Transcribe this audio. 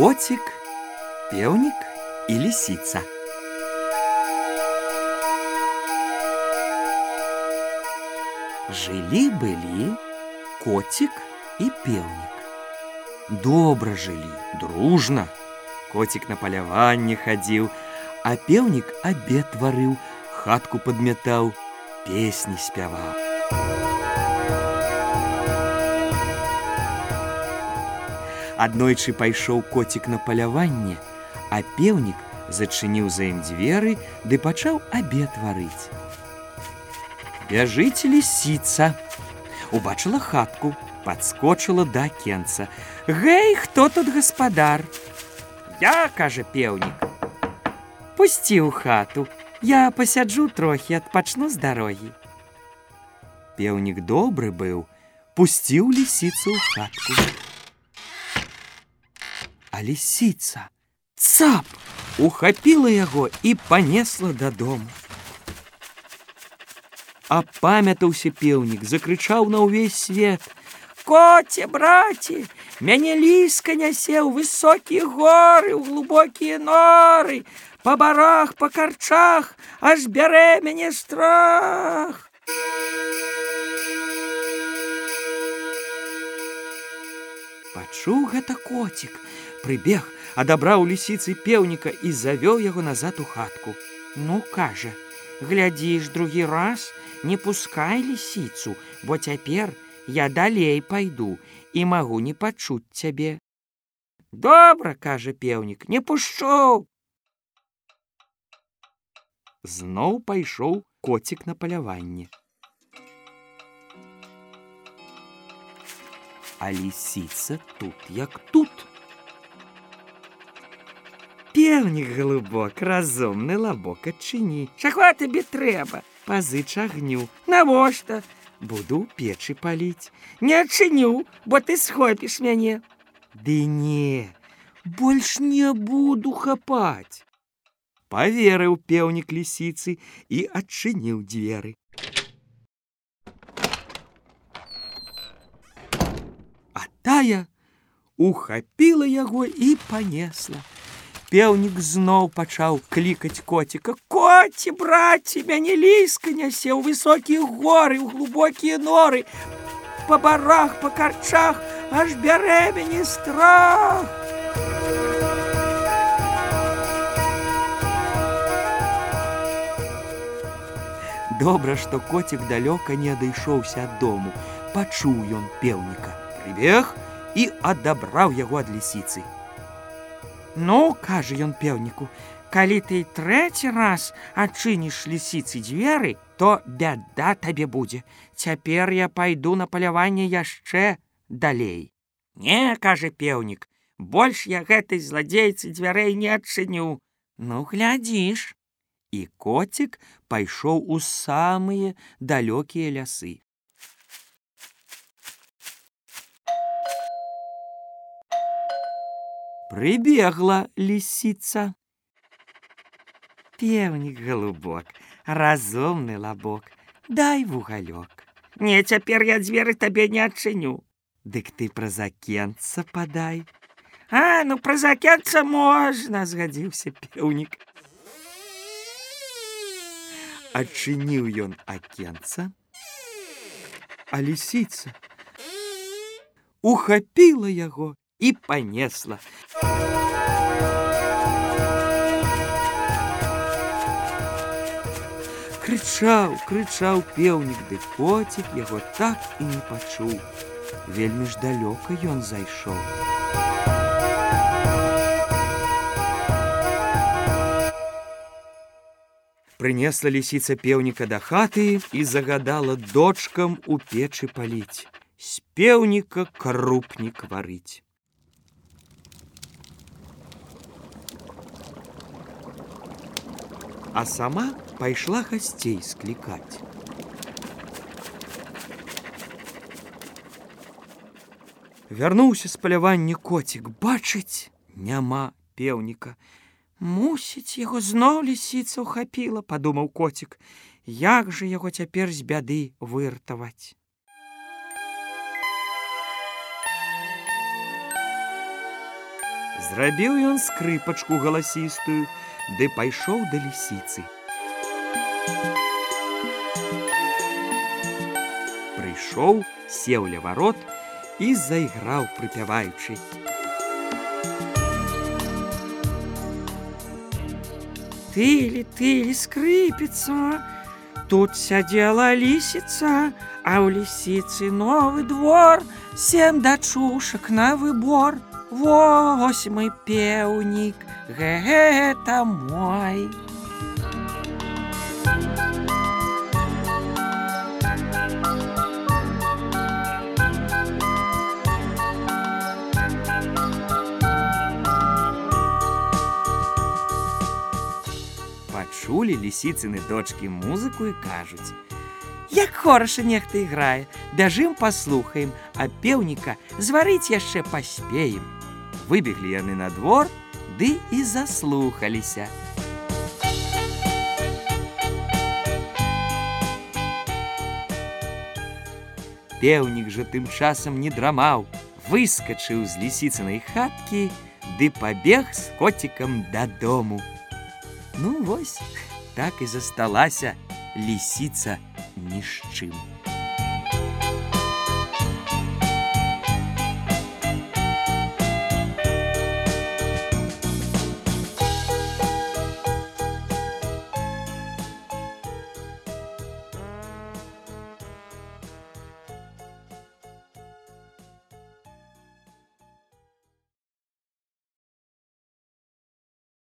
Котик, певник и лисица. Жили-были котик и певник. Добра жылі, дружна. Котик на паляванне хадзіў, а пеўнік абед варыў, хатку падмятаў, песні спяваў. Аднойчы пайшоў коцік на паляванне, а пеўнік зачыніў за ім дзверы ды пачаў абед варыць. Бяжыць лісіца. Убачыла хатку, подскочыла да кенца. Гэй, хто тут гаспадар? Я, кажа пеўнік. Пусці ў хату. Я пасяджу трохі, адпачну з дарогі. Пеўнік добры быў, пусціў лісіцу ў хатку. А лісіца цап ухапіла яго і панесла дадому. Апамятаўся пеўнік, закрычаў на ўвесь свет: « Коце, браце, мяне ліска нясе ў высокія горы, ў глубокія норы, па барах, па карчах, аж бярэ мяне страх. Пачуў гэта коцік, прыбег, адабраў лісіцы пеўніка і завёў яго назад у хатку. Ну, кажа, глядзіш другі раз, не пускай лісіцу, бо цяпер я далей пайду і магу не пачуць цябе. Добра, кажа пеўнік, не пушчу. Зноў пайшоў коцік на паляванне. А лісіца тут як тут. Пеўнік глыбок, разумны лабок адчыні. Чаго табе трэба? Пазыч агню. Навошта? Буду печы паліць. Не адчыню, бо ты схопіш мяне. Ды не, больш не буду хапаць. Паверыў пеўнік лісіцы і адчыніў дзверы. А тая ухапіла яго і панесла. Пеўнік зноў пачаў клікаць коціка. Коці, браці, мяне ліска нясе ў высокія горы, ў глубокія норы. Па барах, па карчах, аж бярэ мяне страх. Добра, што коцік далёка не адышоўся ад дому. Пачуў ён пеўніка. Прыбег і адабраў яго ад лісіцы. Ну, кажа ён пеўніку, калі ты трэці раз адчыніш лісіцы дзверы, то бяда табе будзе. Цяпер я пайду на паляванне яшчэ далей. Не, кажа пеўнік, больш я гэтай зладзейцы дзвярэй не адчыню. Ну глядзіш. І коцік пайшоў у самыя далёкія лясы. Прыбегла лісіца. Пеўнік галубок, разумны лабок, дай вугалёк. Не цяпер я дзверы табе не адчыню. Дык ты праз акенца падай. А ну праз акенца можна, згадзіўся пеўнік. Адчыніў ён акенца, а лісіца ухапіла яго і панесла. Крычаў, крычаў пеўнік, ды коцік яго так і не пачуў. Вельмі ж далёка ён зайшоў. Прынесла лісіца пеўніка да хаты і загадала дочкам у печы паліць. З пеўніка крупнік варыць. А сама пайшла гасцей склікаць. Вярнуўся з палявання коцік, бачыць, няма пеўніка. Мусіць, яго зноў лісіца ўхапіла, падумаў коцік, як жа яго цяпер з бяды выратаваць. Зрабіў ён скрыпачку галасістую, ды пайшоў да лісіцы. Прыйшоў, сеў ля варот і зайграў, прыпяваючы. Тылі, тылі, скрыпіца, Тут сядзела лісіца, а ў лісіцы новы двор, Сем дачушак на выбор. Вось мой пеўнік, гэта мой. Пачулі лісіцыны дочкі музыку і кажуць: Як хораша нехта іграе, бяжым паслухаем, а пеўніка зварыць яшчэ паспеем. Выбеглі яны на двор, ды і заслухаліся. Пеўнік жа тым часам не драмаў, выскачыў з лісіцынай хаткі, ды пабег з коцікам дадому. Ну вось, так і засталася лісіца ні з чым.